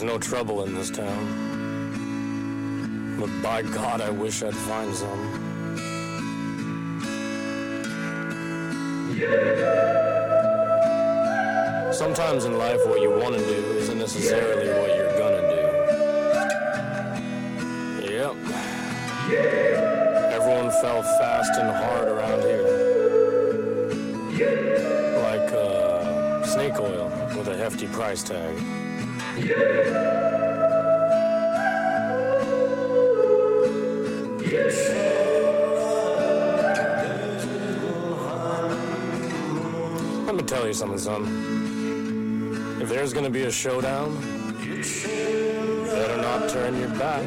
there's no trouble in this town. But by God, I wish I'd find some. Sometimes in life, what you want to do isn't necessarily what you're gonna do. Yep. Everyone fell fast and hard around here. Like uh, snake oil with a hefty price tag. Let me tell you something, son. If there's gonna be a showdown, better not turn your back.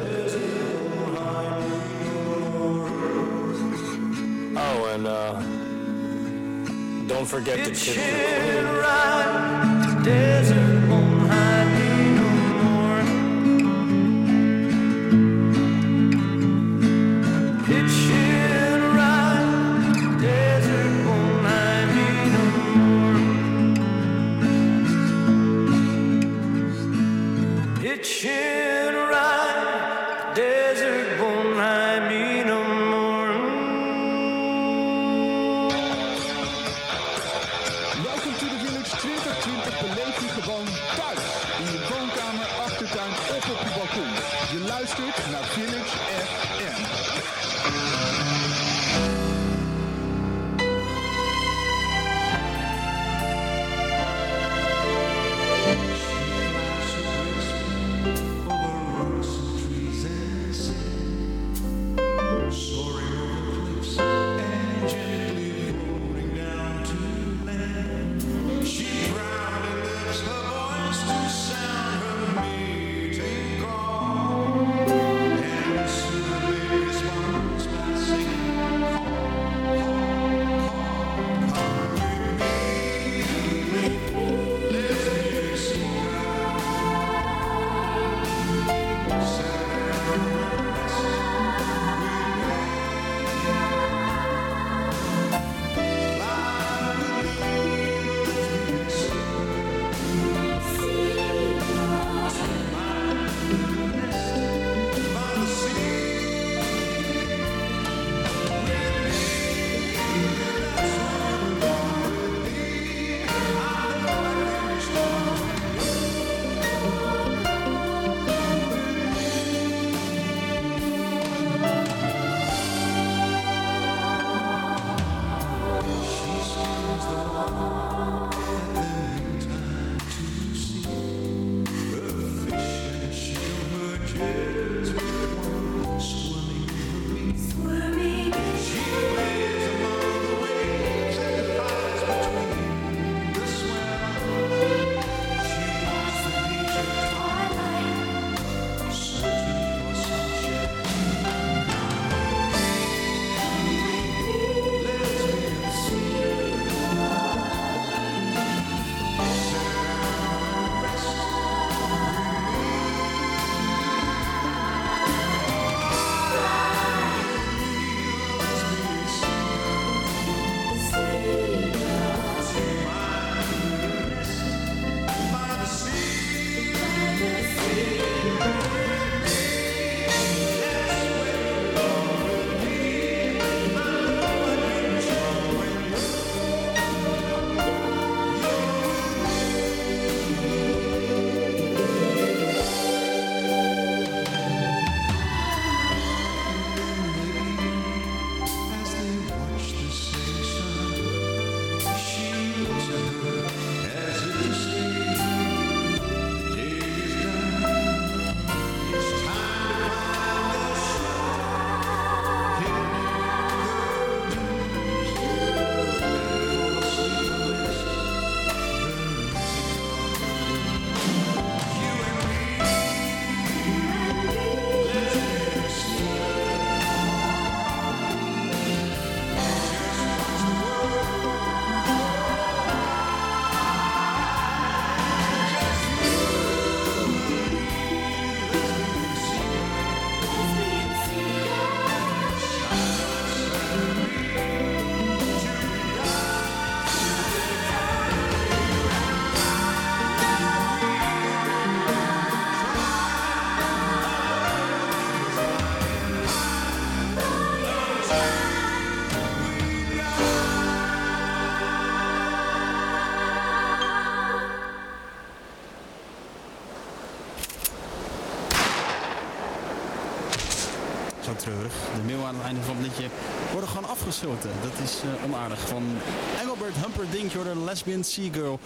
Oh, and uh, don't forget to tip your queen. Silic De mail aan het einde van het liedje worden gewoon afgesloten. Dat is uh, onaardig. Van Engelbert Humperdinck, de lesbian sea girl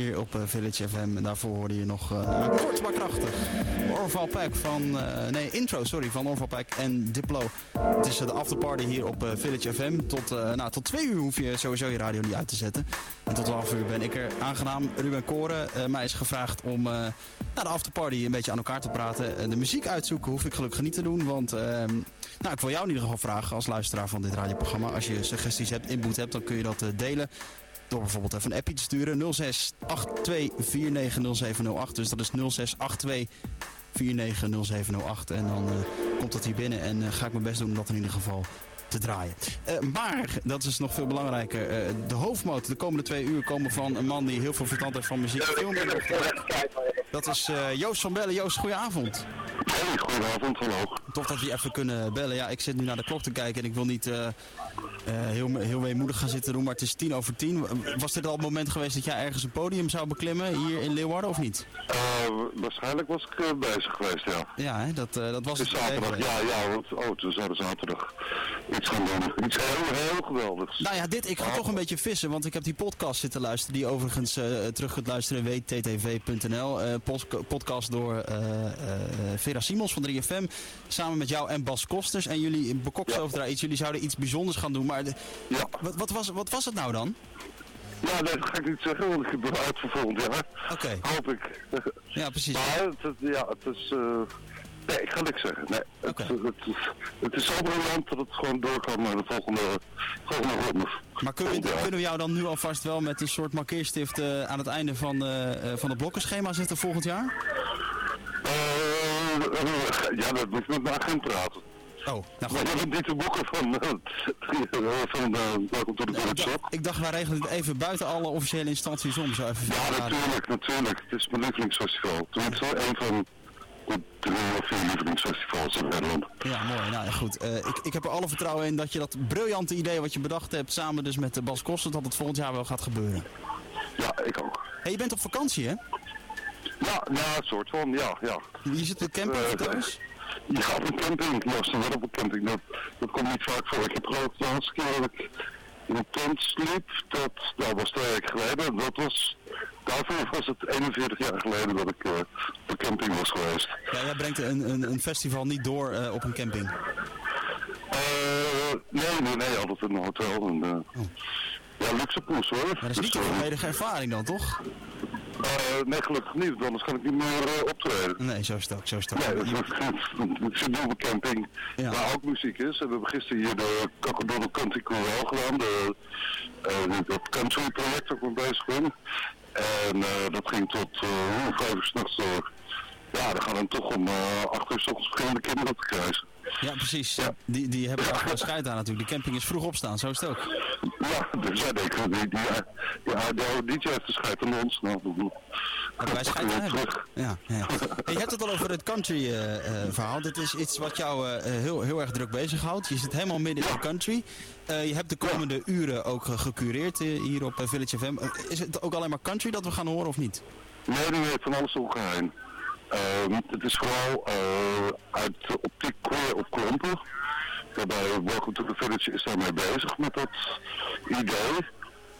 hier op uh, Village FM. En daarvoor hoorde je nog uh, kort maar krachtig. Orval Pack van... Uh, nee, intro, sorry, van Orval Pack en Diplo. Het is de afterparty hier op Village FM. Tot, nou, tot twee uur hoef je sowieso je radio niet uit te zetten. En tot half uur ben ik er aangenaam. Ruben Koren, mij is gevraagd om nou, de afterparty een beetje aan elkaar te praten. de muziek uitzoeken hoef ik gelukkig niet te doen, want... Ehm, nou, ik wil jou in ieder geval vragen als luisteraar van dit radioprogramma. Als je suggesties hebt, input hebt, dan kun je dat delen door bijvoorbeeld even een appje te sturen. 0682490708. Dus dat is 0682 490708. En dan uh, komt dat hier binnen en uh, ga ik mijn best doen om dat in ieder geval te draaien. Uh, maar, dat is nog veel belangrijker, uh, de hoofdmoot de komende twee uur komen van een man die heel veel verstand heeft van muziek. Veel Dat is uh, Joost van Bellen. Joost, goedenavond. Hey, goedenavond, hallo. Tof dat we even kunnen bellen. Ja, ik zit nu naar de klok te kijken en ik wil niet heel, heel weemoedig gaan zitten doen, maar het is tien over tien. Was dit al het moment geweest dat jij ergens een podium zou beklimmen hier in Leeuwarden of niet? waarschijnlijk was ik bezig geweest, ja. Ja, hè? Dat, dat was het. zaterdag, ja, ja. Oh, het was zaterdag iets gaan doen. Iets heel, heel geweldigs. Nou ja, dit, ik ga toch een beetje vissen, want ik heb die podcast zitten luisteren, die overigens uh, terug kunt luisteren, wttv.nl. Uh, podcast door uh, Vera Simons van 3FM, samen met jou en Bas Kosters. En jullie bekoksen over daar iets, jullie zouden iets bijzonders gaan doen, maar ja. wat, wat, was, wat was het nou dan? Ja, dat ga ik niet zeggen, want ik heb het vervolgd, ja. Oké. Hoop ik. Ja, precies. Maar het, ja, het is... Nee, ik ga niks zeggen. Nee, het, het, is, het is zo briljant dat het gewoon doorgaan naar de volgende, volgende ronde. Maar kunnen we, kunnen we jou dan nu alvast wel met een soort markeerstift uh, aan het einde van, uh, van het blokkenschema zetten volgend jaar? Ja, dat moet ik met mijn agent praten. Oh, nou goed. Maar niet de boeken van, van Welkom tot de nee, Ik dacht, wij regelen het even buiten alle officiële instanties om. Zo even ja, natuurlijk, natuurlijk. Het is mijn lievelingsfestival. Tenminste, een van de veel lievelingsfestivals in Nederland. Ja, mooi. Nou ja, goed. Uh, ik, ik heb er alle vertrouwen in dat je dat briljante idee wat je bedacht hebt, samen dus met de Bas Koster, dat het volgend jaar wel gaat gebeuren. Ja, ik ook. Hey, je bent op vakantie, hè? Ja, ja, een soort van, ja, ja. Je zit op camping, uh, thuis? Je gaat op een camping, ja, ze wel op een camping. Dat, dat komt niet vaak voor. Ik heb geloof de laatste keer dat ik in een tent sliep, dat, dat was twee weken geleden. Dat was Daarvoor was het 41 jaar geleden dat ik uh, op camping was geweest. Ja, jij brengt een, een, een festival niet door uh, op een camping? Uh, nee, nee, nee, altijd in een hotel. En, oh. Ja, luxe poes hoor. Maar dat is niet dus, een volledige ervaring dan, toch? Uh, nee, gelukkig niet, want anders kan ik niet meer uh, optreden. Nee, zo is het ook, zo is het ook. Nee, ik zit op een camping ja. waar ook muziek is. En we hebben gisteren hier de Coca-Cola Country Chorale gedaan, de, uh, dat country project ik mee bezig ben. En uh, dat ging tot uh, vijf uur s'nachts door. Ja, dan gaan we toch om uh, acht uur s ochtends beginnen kinderen te krijgen. Ja, precies. Ja. Die, die hebben er echt scheid aan natuurlijk. De camping is vroeg opstaan, zo is het ook. Ja, dus jij denkt, die, die, die, ja, de DJ heeft de scheid aan ons. Nou, wij scheid aan hebben. Ja, ja. je hebt het al over het country uh, uh, verhaal. Dit is iets wat jou uh, heel, heel erg druk bezighoudt. Je zit helemaal midden in de country. je hebt de komende uren ook gecureerd hier op Village FM. is het ook alleen maar country dat we gaan horen of niet? Nee, nee, van alles ongeheim. Uh, het is vooral uh, uit de optiek op klompen. Waarbij Welcome to the Village is daarmee bezig met dat idee.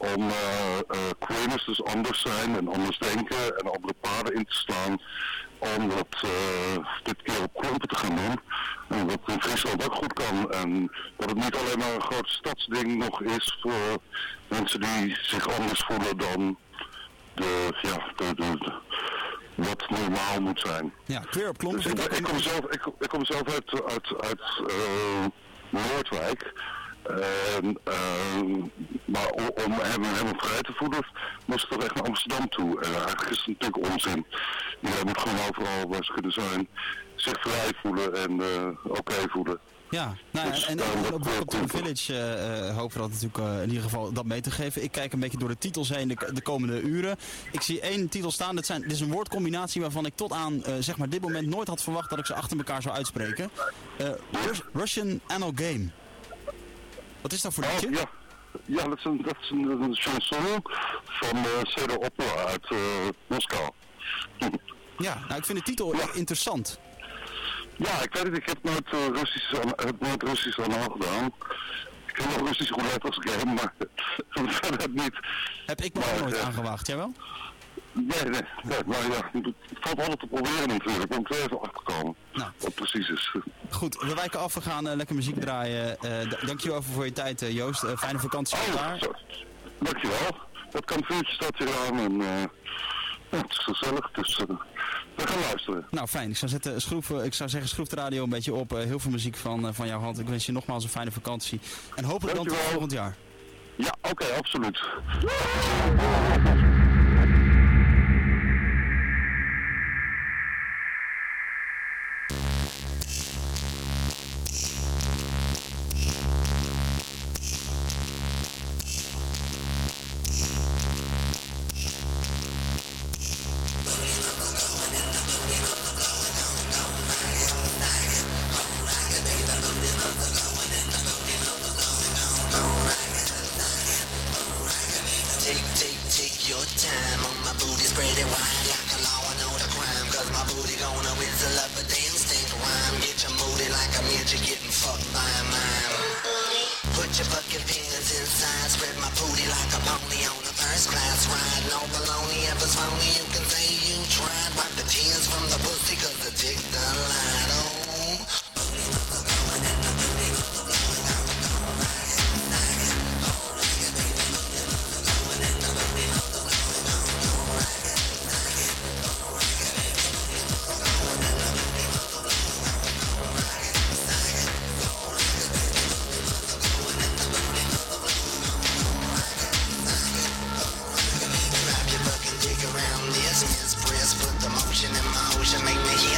Om uh, dus anders zijn en anders denken en andere paden in te slaan. Om dat dit keer op klompen te gaan doen. En dat in Friesland ook goed kan. En dat het niet alleen maar een groot stadsding nog is voor mensen die zich anders voelen dan de, ja, de, de wat normaal moet zijn. Ja, queer op klompen. Dus ik, ik, kom zelf, ik, ik kom zelf uit, uit, uit uh, Noordwijk. Uh, uh, maar om, hem helemaal vrij te voeden, moest toch echt naar Amsterdam toe. En eigenlijk is het natuurlijk onzin. Je moet gewoon overal waar ze kunnen zijn zich vrij voelen en uh, oké okay voelen. Ja, nou ja, en, en op Welcome Village uh, hopen we dat natuurlijk uh, in ieder geval dat mee te geven. Ik kijk een beetje door de titels heen de, de komende uren. Ik zie één titel staan. Dit, zijn, dit is een woordcombinatie waarvan ik tot aan uh, zeg maar dit moment nooit had verwacht dat ik ze achter elkaar zou uitspreken. Rus Russian Anno Game. Wat is dat voor liedje? Oh, ja. ja, dat is een, dat is een, chanson van eh, uh, Cedo Opera uit eh, Moskou. ja, nou ik vind de titel interessant. Ja, ik weet het. Ik heb nooit eh, Russisch, aan, heb nooit Russisch aan gedaan. Ik heb wel Russisch goed als game, maar verder niet. Heb ik me nooit aangewacht, jij wel? Nee, nee, nee, maar ja, het valt altijd te proberen natuurlijk. om er even achter komen. Nou. Wat precies is. Goed, we wijken af. We gaan eh, lekker muziek draaien. Uh, dankjewel voor je tijd, eh, Joost. fijne vakantie oh, daar. Zo. Dankjewel. Dat kampvuurtje staat hier aan. En, het is gezellig. Dus we gaan luisteren. Nou, fijn. Ik zou, zetten, schroef, ik zou zeggen, schroef de radio een beetje op. heel veel muziek van, van jouw hand. Ik wens je nogmaals een fijne vakantie. En hopelijk dan tot volgend jaar. Ja, oké, absoluut. motion make me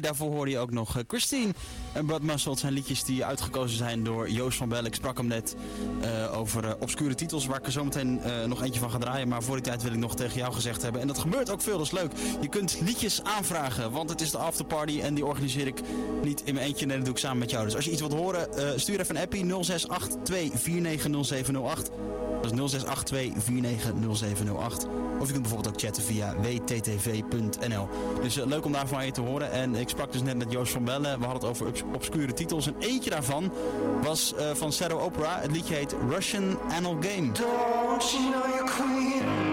Daarvoor hoorde je ook nog eh, Christine en Blood Muscle. Zijn liedjes die uitgekozen zijn door Joost van Bell. Ik sprak hem net eh, over eh, obscure titels waar ik er zo meteen nog eentje van ga draaien. Maar voor die tijd wil ik nog tegen jou gezegd hebben. En dat gebeurt ook veel, dat is leuk. Je kunt liedjes aanvragen, want het is de afterparty en die organiseer ik niet in mijn eentje. Nee, dat doe ik samen met jou. Dus als je iets wilt horen, stuur even een appie 0682490708. Dat is 0682490708. Of je kunt bijvoorbeeld ook chatten via wttv.nl. Dus eh, leuk om daar van je te horen. En ik sprak dus net met Joost van Bellen. We hadden het over obs- obscure titels. En eentje daarvan was eh, van Shadow Opera. Het liedje heet Russian Anal Game. Don't know you're queen?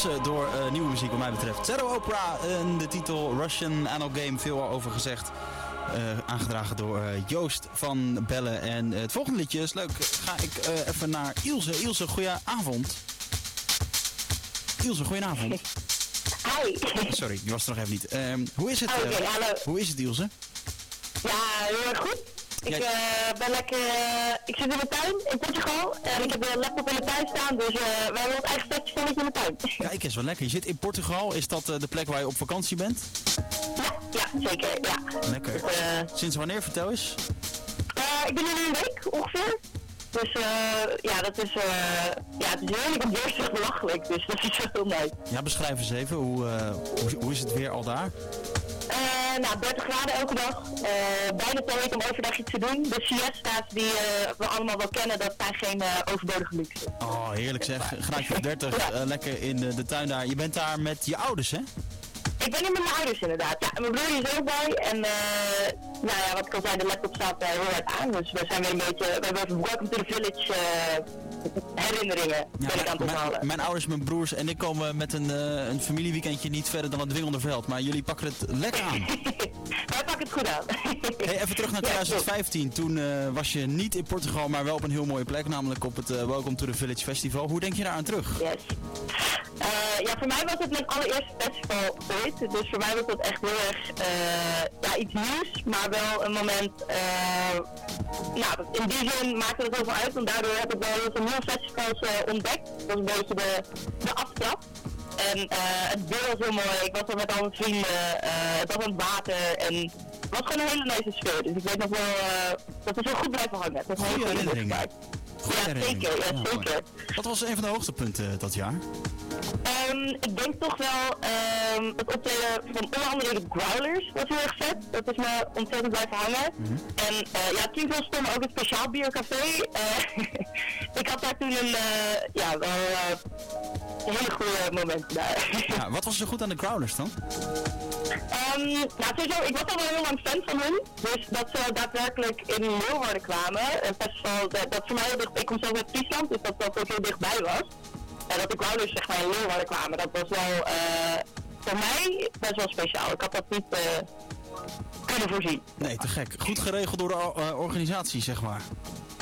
Verrassen door eh, nieuwe muziek wat mij betreft. Zero Opera en de titel Russian Anal Game, veel al over gezegd. Eh, aangedragen door eh, Joost van Bellen. En eh, het volgende liedje is leuk. Ga ik eh, even naar Ilse. Ilse, goedenavond. Ilse, goedenavond. Hi. Sorry, je was er nog even niet. Ehm, hoe is het? Eh, hallo. hoe is het, Ilse? Ja, heel erg goed. Ik eh, ben lekker. eh, ik zit in de tuin in Portugal en ik heb de laptop in de tuin staan, dus eh, we hebben ons eigen festivaletje in de tuin. Kijk eens, wel lekker. Je zit in Portugal. Is dat de plek waar je op vakantie bent? Ja, ja, zeker. Ja. Lekker. Dus, Sinds wanneer? Vertel eens. ik ben hier nu een week ongeveer. Dus eh, ja, dat is, eh, ja, het is heerlijk en belachelijk. Dus dat is heel mooi. Ja, beschrijf eens even. Hoe, eh, hoe, hoe is het weer al daar? Nou, 30 graden elke dag. Bijna te heet om overdag iets te doen. De siesta's die we allemaal wel kennen, dat zijn geen overbodige luxe. Oh, heerlijk zeg. Graadje of 30, eh, lekker in de, de tuin daar. Je bent daar met je ouders, hè? Ik ben hier met mijn ouders inderdaad. Ja, mijn broer is ook bij. En eh, nou ja, wat ik al zei, de laptop staat uh, heel hard aan. Dus we zijn weer een beetje, we hebben even Welcome to the Village herinneringen ben ik aan het mijn, ophalen. mijn ouders, mijn broers en ik komen met een, eh, een familieweekendje niet verder dan het Dwingelde Veld. Maar jullie pakken het lekker aan. Wij pakken het goed aan. Hey, even terug naar Ja, 2015. Toen eh, was je niet in Portugal, maar wel op een heel mooie plek. Namelijk op het eh, Welcome to the Village Festival. Hoe denk je daar aan terug? Yes. Ja, voor mij was het mijn allereerste festival ooit. Dus voor mij was dat echt heel erg ja, iets nieuws, maar wel een moment. nou, in die zin maakte het heel veel uit, want daardoor heb ik wel heel veel nieuwe festivals eh, ontdekt. Dat was een beetje de, de aftrap. En eh, het weer was heel mooi. Ik was er met al mijn vrienden. eh, het was aan het water. En het was gewoon een hele nice sfeer. Dus ik weet nog wel dat het zo goed blijven hangen. Het was een hele Goede goede Ja, zeker. Ja, zeker. Wat was een van de hoogtepunten dat jaar? Ehm, ik denk toch wel ehm, het optreden van onder andere de Growlers was heel erg vet. Dat is me ontzettend blijven hangen. En eh, ja, het klinkt wel stom, maar ook het speciaal biercafé. Eh, ik had daar toen een, eh, ja, wel eh, een hele goede momenten daar. Ja, wat was er goed aan de Growlers dan? Ehm, nou, sowieso, ik was al wel heel lang fan van hun. Dus dat ze daadwerkelijk in Leeuwarden kwamen. Een festival dat, dat voor mij heel. Ik kom zelf uit Friesland, dus dat dat ook heel dichtbij was. En dat de Growlers zeg maar in Leeuwarden kwamen, dat was wel eh, voor mij best wel speciaal. Ik had dat niet eh, kunnen voorzien. Nee, te gek. Goed geregeld door de eh, organisatie, zeg maar.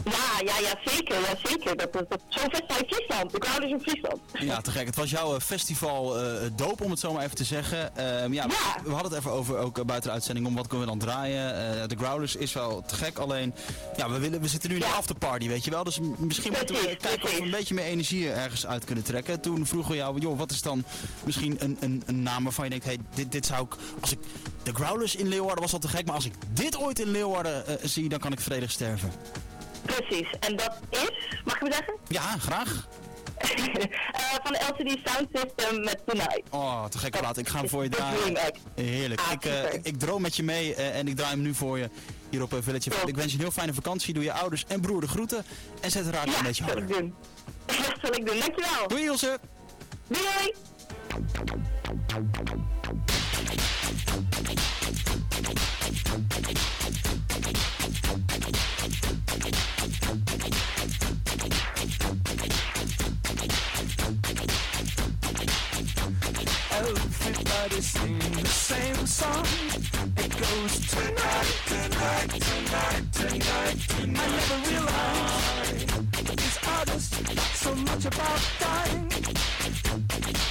Ja, ja, ja, zeker, ja, zeker. Dat, dat, dat, Zo'n festival in Friesland, de Growlers in Friesland. Ja, te gek. Het was jouw eh, festival eh, doop, om het zo maar even te zeggen. Ehm, ja, Ja. We hadden het even over, ook buiten de uitzending, om wat kunnen we dan draaien. De Growlers is wel te gek, alleen ja, we, willen, we zitten nu in de Ja. afterparty, weet je wel. Dus misschien moeten we Precies, kijken of we een beetje meer energie ergens uit kunnen trekken. Toen vroegen we jou, joh, wat is dan misschien een, een, een naam waarvan je denkt, hey, dit, dit zou ik, als ik, de Growlers in Leeuwarden was al te gek, maar als ik dit ooit in Leeuwarden zie, dan kan ik vredig sterven. Precies, en dat is, mag ik me zeggen? Ja, graag. Eh, van de LCD Sound System met Tonight. Oh, te gekke plaat. Ik ga hem voor je draaien. Heerlijk. Ah, ik, eh, ik, ik droom met je mee eh, en ik draai hem nu voor je hier op Village. Ik wens je een heel fijne vakantie. Doe je ouders en broer de groeten. En zet de radio Ja, een beetje dat zal ik harder. doen. Dat zal ik doen, dankjewel. Doei Ilse. Doei! Everybody singing the same song. It goes tonight, tonight, tonight, tonight, tonight. I never realized so much about dying.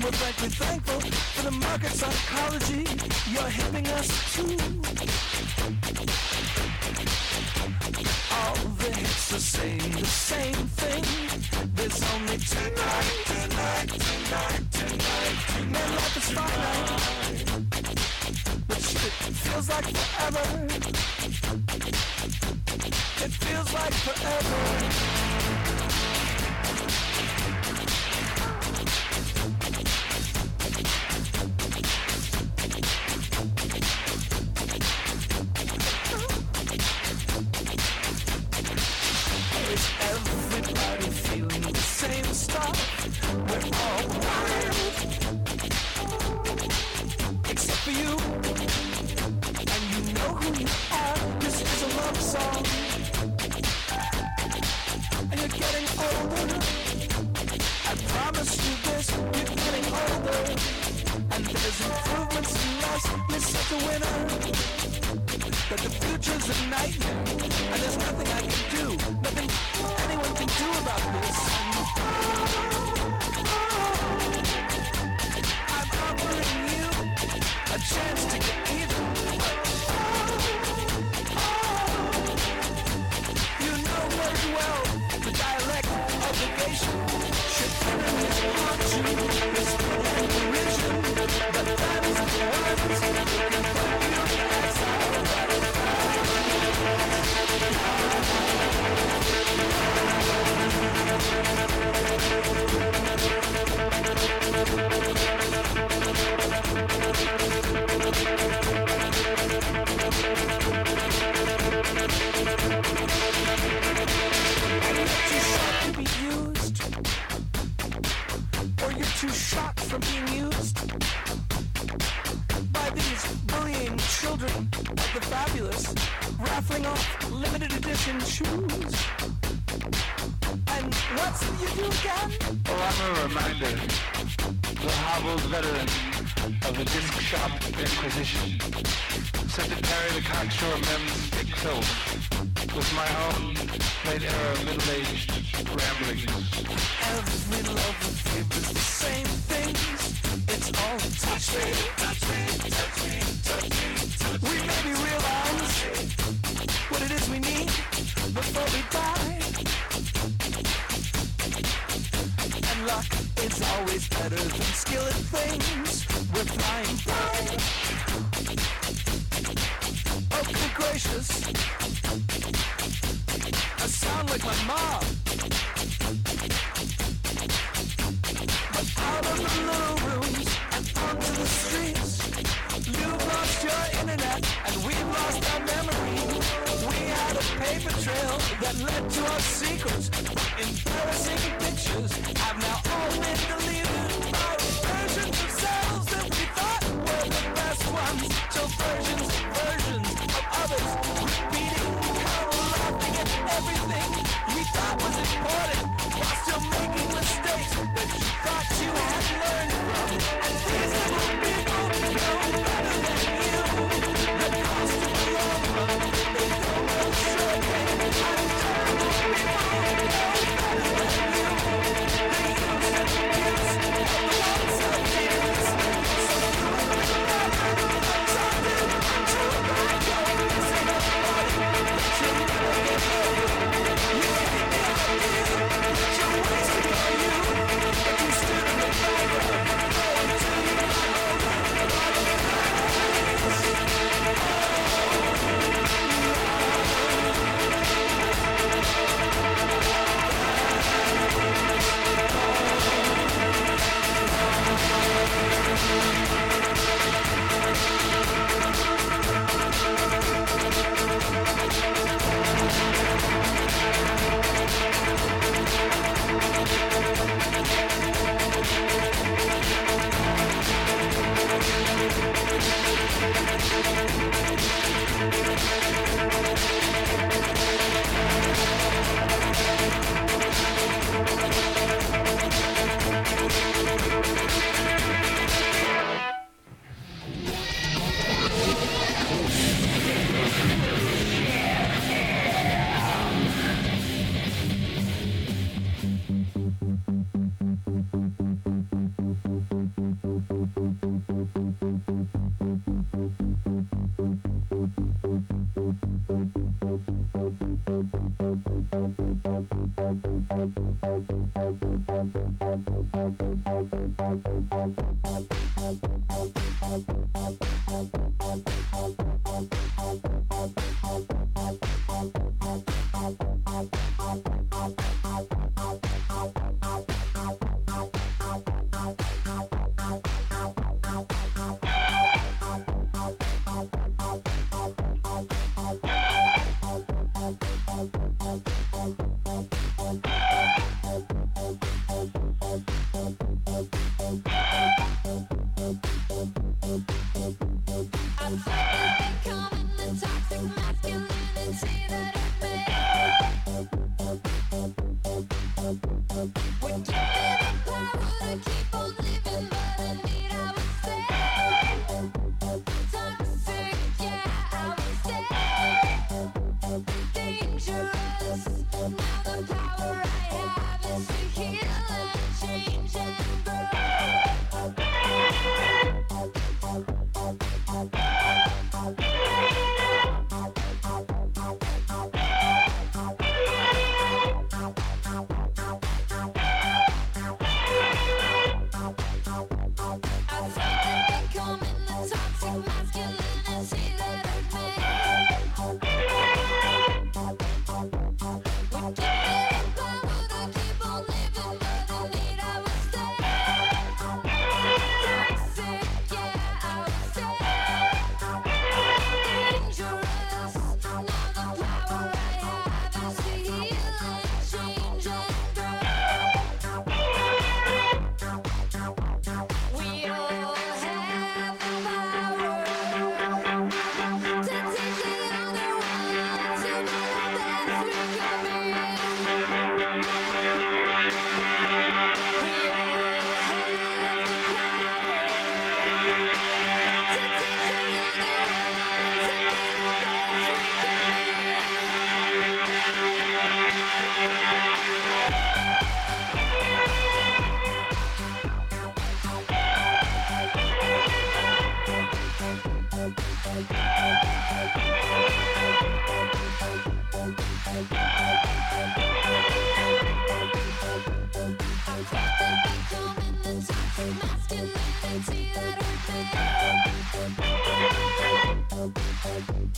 And we're frankly thankful for the market psychology you're helping us to. All the hits are saying the same thing. There's only tonight, tonight, tonight, tonight. Man, life is finite. But shit feels like forever. It feels like forever.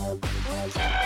Música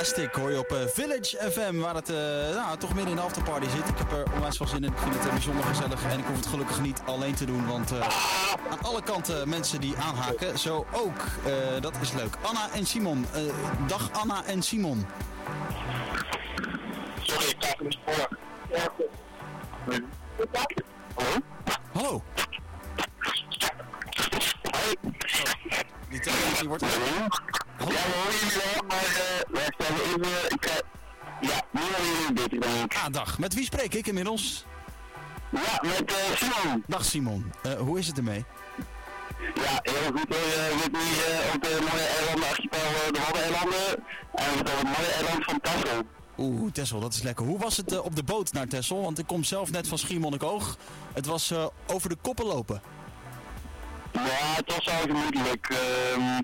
Elastic hoor je op eh, Village FM, waar het eh, nou, toch midden in de afterparty zit. Ik heb er onwijs veel zin in. Ik vind het eh, bijzonder gezellig en ik hoef het gelukkig niet alleen te doen, want aan alle kanten mensen die aanhaken. Zo ook, dat is leuk. Anna en Simon. Dag Anna en Simon. Sorry, ik sta niet voor. Ja, Hallo? Hallo. Hoi. Die telefoon die wordt... Ja, we horen jullie wel, maar eh, wij staan even... Ik, eh, ja, nu horen jullie ik. Ah, dag. Met wie spreek ik inmiddels? Ja, met eh, Simon. Dag Simon. Eh, hoe is het ermee? Ja, heel goed eh, op de mooie eilanden, archipel eh, de Waddeneilanden. En we op het mooie eiland van Texel. Oeh, Tessel, dat is lekker. Hoe was het eh, op de boot naar Tessel? Want ik kom zelf net van Schiermonnikoog. Het was eh, over de koppen lopen. Ja, het was wel gemoedelijk. eh,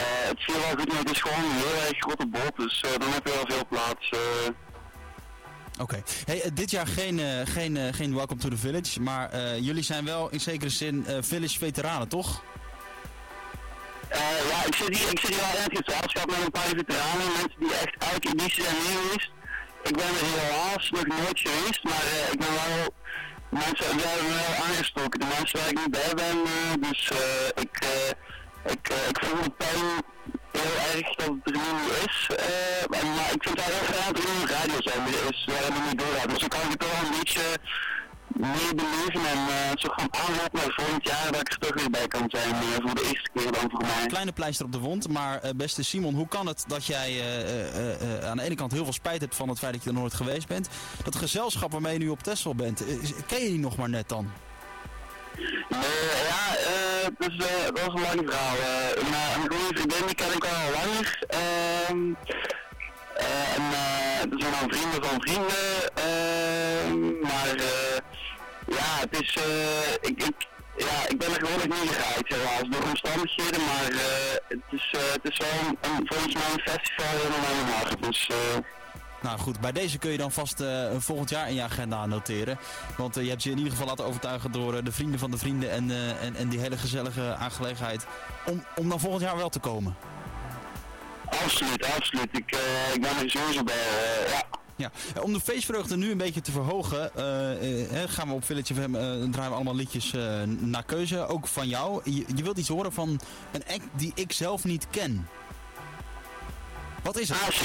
het viel wel goed, maar het is gewoon een heel erg grote boot, dus eh, dan heb je wel veel plaats. eh. Oké. Hey, eh, dit jaar geen, eh, geen, eh, geen Welcome to the Village, maar eh, jullie zijn wel in zekere zin eh, Village veteranen, toch? Eh, ja, ik zit hier, ik zit hier al in het gezelschap met een paar veteranen, mensen die echt elke editie zijn meegeweest. Ik ben er helaas nog nooit geweest, maar eh, ik ben wel, mensen hebben me wel aangestoken. De mensen waar ik niet bij ben, eh, dus eh, ik, eh, ik, eh, ik voel de pijn heel erg dat het er nu is. eh, maar ik vind het heel fijn dat er nu een radio zijn, is waar het niet doorgaat. Dus dan kan ik het toch wel een beetje meer beleven en eh, zo gaan aanlopen naar volgend jaar dat ik er toch weer bij kan zijn voor de eerste keer dan voor mij. Kleine pleister op de wond, maar beste Simon, hoe kan het dat jij aan de ene kant heel veel spijt hebt van het feit dat je er nooit geweest bent? Dat gezelschap waarmee je nu op Tessel bent, ken je die nog maar net dan? Nee, ja, eh, dus, eh, dat was een lang verhaal. eh maar een goede vriendin die ken ik al langer. ehm eh, en eh, er zijn dan vrienden van vrienden. ehm maar eh, ja, het is, eh, ik, ik, ja, ik ben er gewoon nog niet geraakt, helaas, door omstandigheden. Maar eh, het, is, eh, het is wel een, volgens mij een festival in mijn hart. Dus, eh, Nou goed, bij deze kun je dan vast eh, volgend jaar in je agenda noteren. Want eh, je hebt je in ieder geval laten overtuigen door eh, de vrienden van de vrienden en, en, en die hele gezellige aangelegenheid. Om, om dan volgend jaar wel te komen. absoluut, absoluut. Ik, ik ben er sowieso bij. ja. Ja, om de feestvreugde nu een beetje te verhogen, eh, gaan we op Village FM, draaien we allemaal liedjes naar keuze, ook van jou. Je, je wilt iets horen van een act die ik zelf niet ken. Wat is het?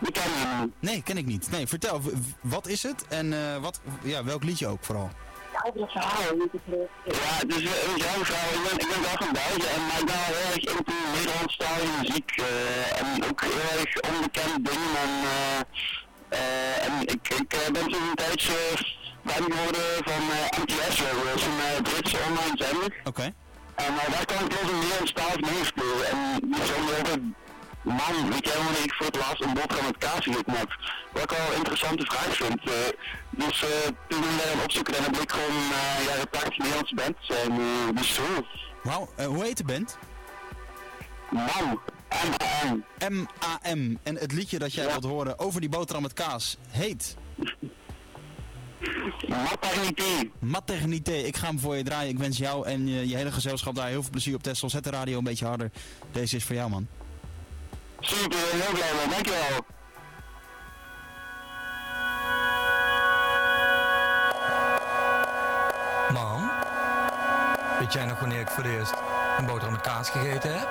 Die- ken je niet. Nee, ken ik niet. Nee, vertel, wat is het en eh, wat, ja, welk liedje ook vooral? Ja, het is uh, een jouw vrouw. Ik ben, ik ben wel van België, en, maar ik ben wel heel erg into Nederlandstalige muziek. eh, en ook heel erg onbekende dingen. En, eh, eh, en ik, ik ben zo'n tijdje fan geworden van NTS, dat is een Britse online zender. Oké. En uh, daar kan ik wel een Nederlandstalig meespelen. En die zonder over man, weet jij wanneer ik voor het laatst een boterham met kaas gegeten heb? Wat ik wel een interessante vraag vind. eh, dus uh, toen ik daar aan opzoeken, dan heb ik gewoon uh, jaren 80 Nederlandse band zijn. Uh, dus zo. Wauw, eh, hoe heet de band? Man, M-A-N. M-A-M. En het liedje dat jij wilt horen over die boterham met kaas heet Maternité. Maternité. Ik ga hem voor je draaien. Ik wens jou en je, je hele gezelschap daar heel veel plezier op Tesla. Zet de radio een beetje harder. Deze is voor jou, man. Super, heel blij man, dankjewel. Mam, weet jij nog wanneer ik voor het eerst een boterham met kaas gegeten heb?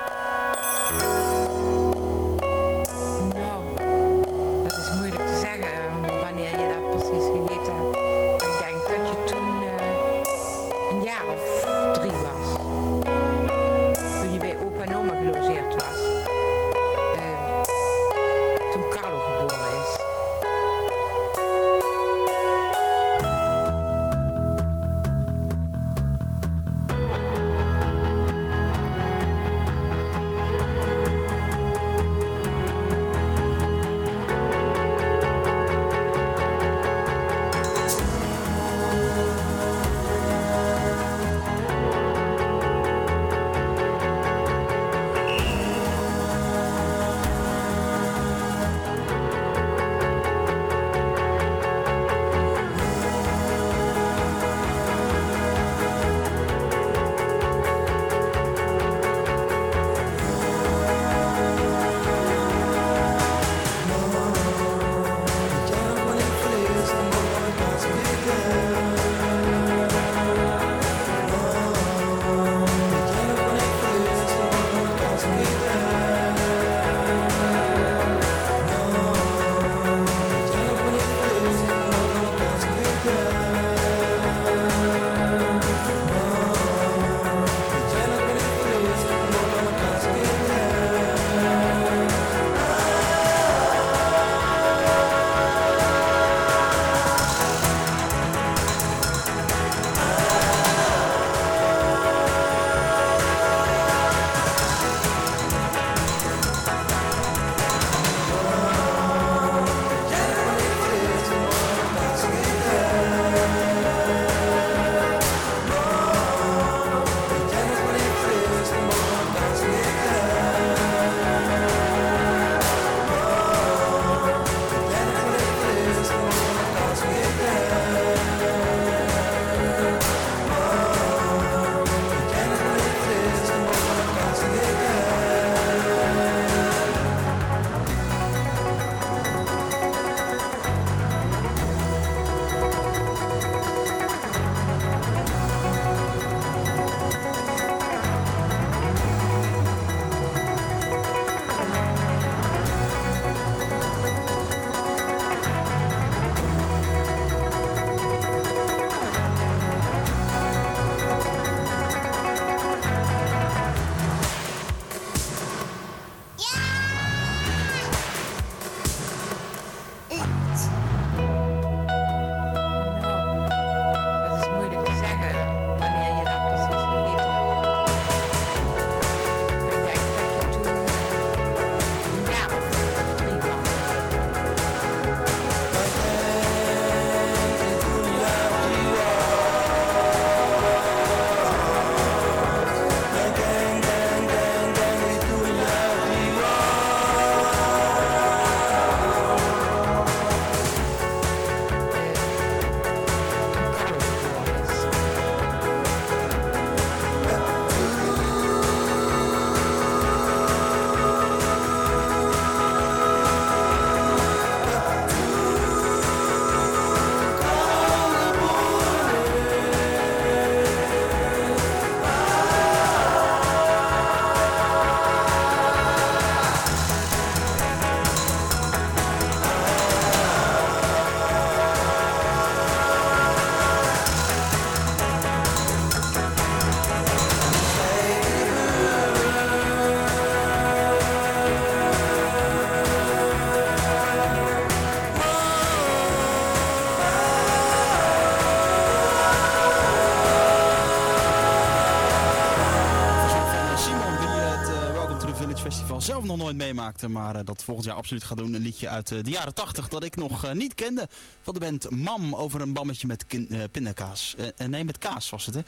Meemaakte, maar eh, dat volgend jaar absoluut gaat doen. Een liedje uit eh, de jaren 80 dat ik nog eh, niet kende. Van de band Mam over een bammetje met pindakaas. Nee, met kaas was het, hè?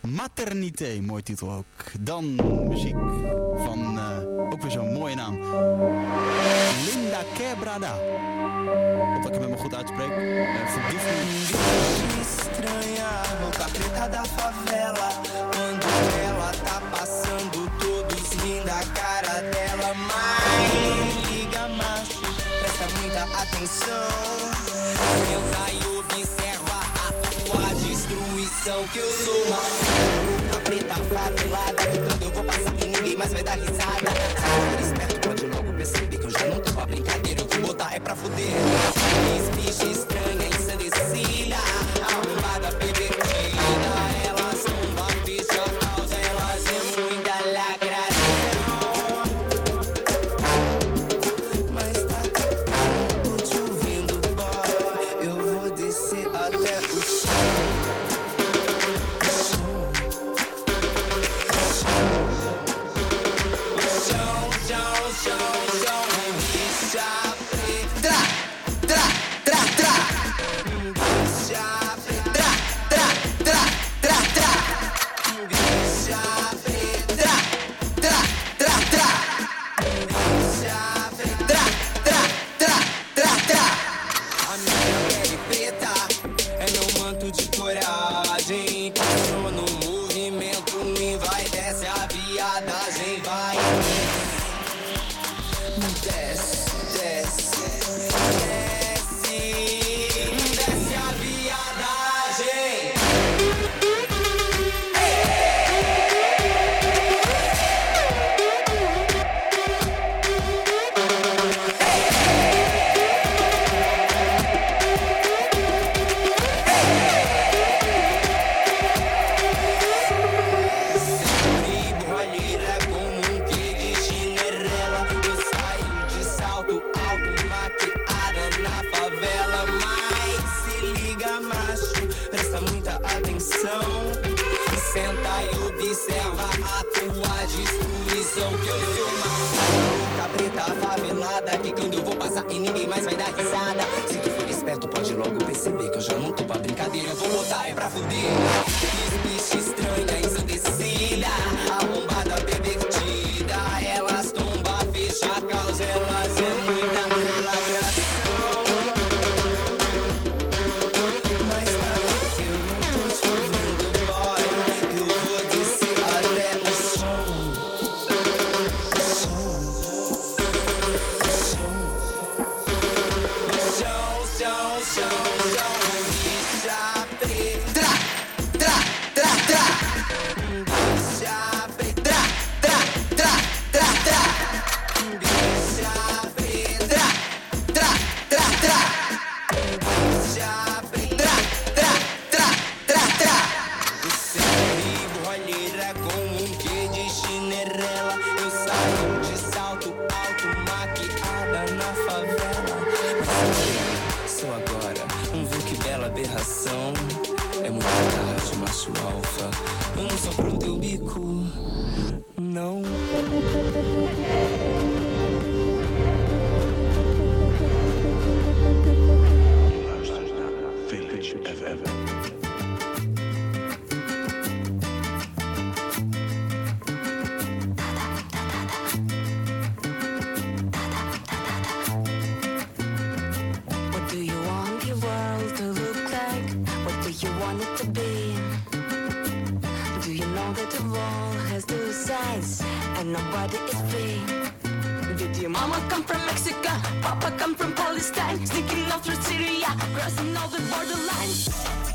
Maternité, mooi titel ook. Dan muziek van ook weer zo'n mooie naam. Linda Quebrada. Of ik hem helemaal goed uitspreek. Uh, me. Liga, macho, presta muita atenção. Pensa e observa a tua destruição. Que eu sou uma roupa preta favelada. Que quando eu vou passar e ninguém mais vai dar risada. Se eu for esperto, pode logo perceber que eu já não tô pra brincadeira. Eu vou botar é pra fuder. Bicha estranha, ensandecida. Arrombada, pervertida. Senta e observa a tua destruição Que eu sou uma louca preta favelada Que quando eu vou passar e ninguém mais vai dar risada. Se tu for esperto pode logo perceber Que eu já não tô pra brincadeira, eu vou botar é pra fuder. Bicha estranha, ensandecida nobody is free? Did your mama come from Mexico? Papa come from Palestine? Sneaking off through Syria, crossing all the borderlines.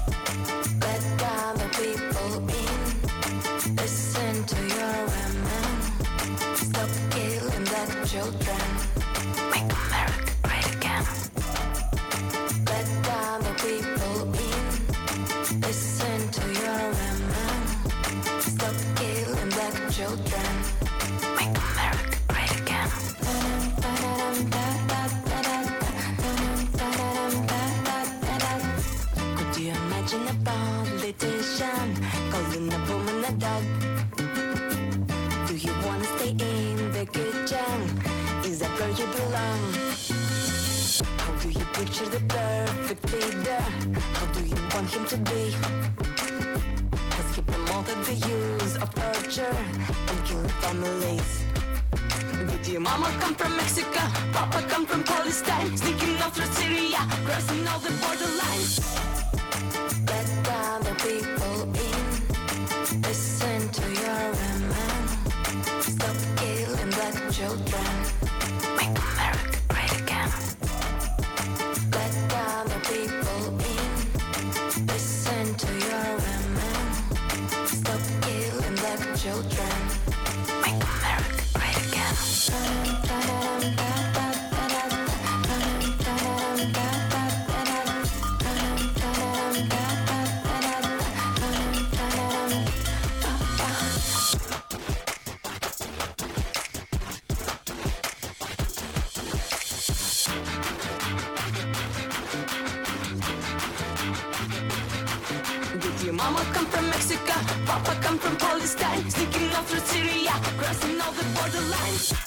Mama come from Mexico? Papa come from Palestine? Sneaking off through Syria, crossing all the borderlines.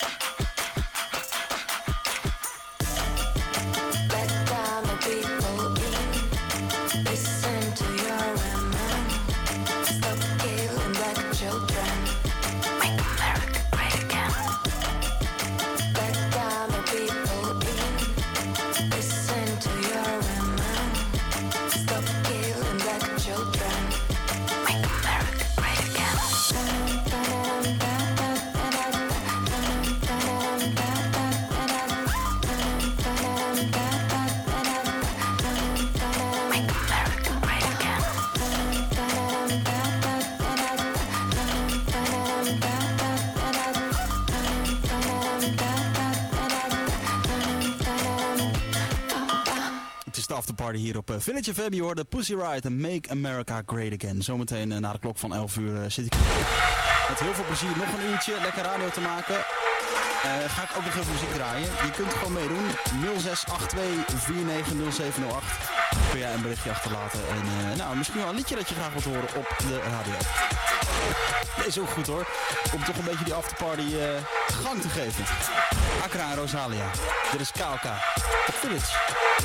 Hier op eh, Village FM. Je hoorde Pussy Riot en Make America Great Again. Zometeen eh, na de klok van 11 uur eh, zit ik met heel veel plezier nog een uurtje lekker radio te maken. Ga ik ook nog even muziek draaien. Je kunt gewoon meedoen. 0682490708 kun jij een berichtje achterlaten. En nou, misschien wel een liedje dat je graag wilt horen op de radio. Dat is ook goed hoor. Om toch een beetje die afterparty eh, gang te geven. Accra en Rosalia. Dit is KLK. Village.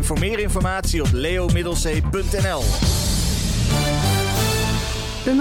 Voor meer informatie op leomiddelzee.nl. De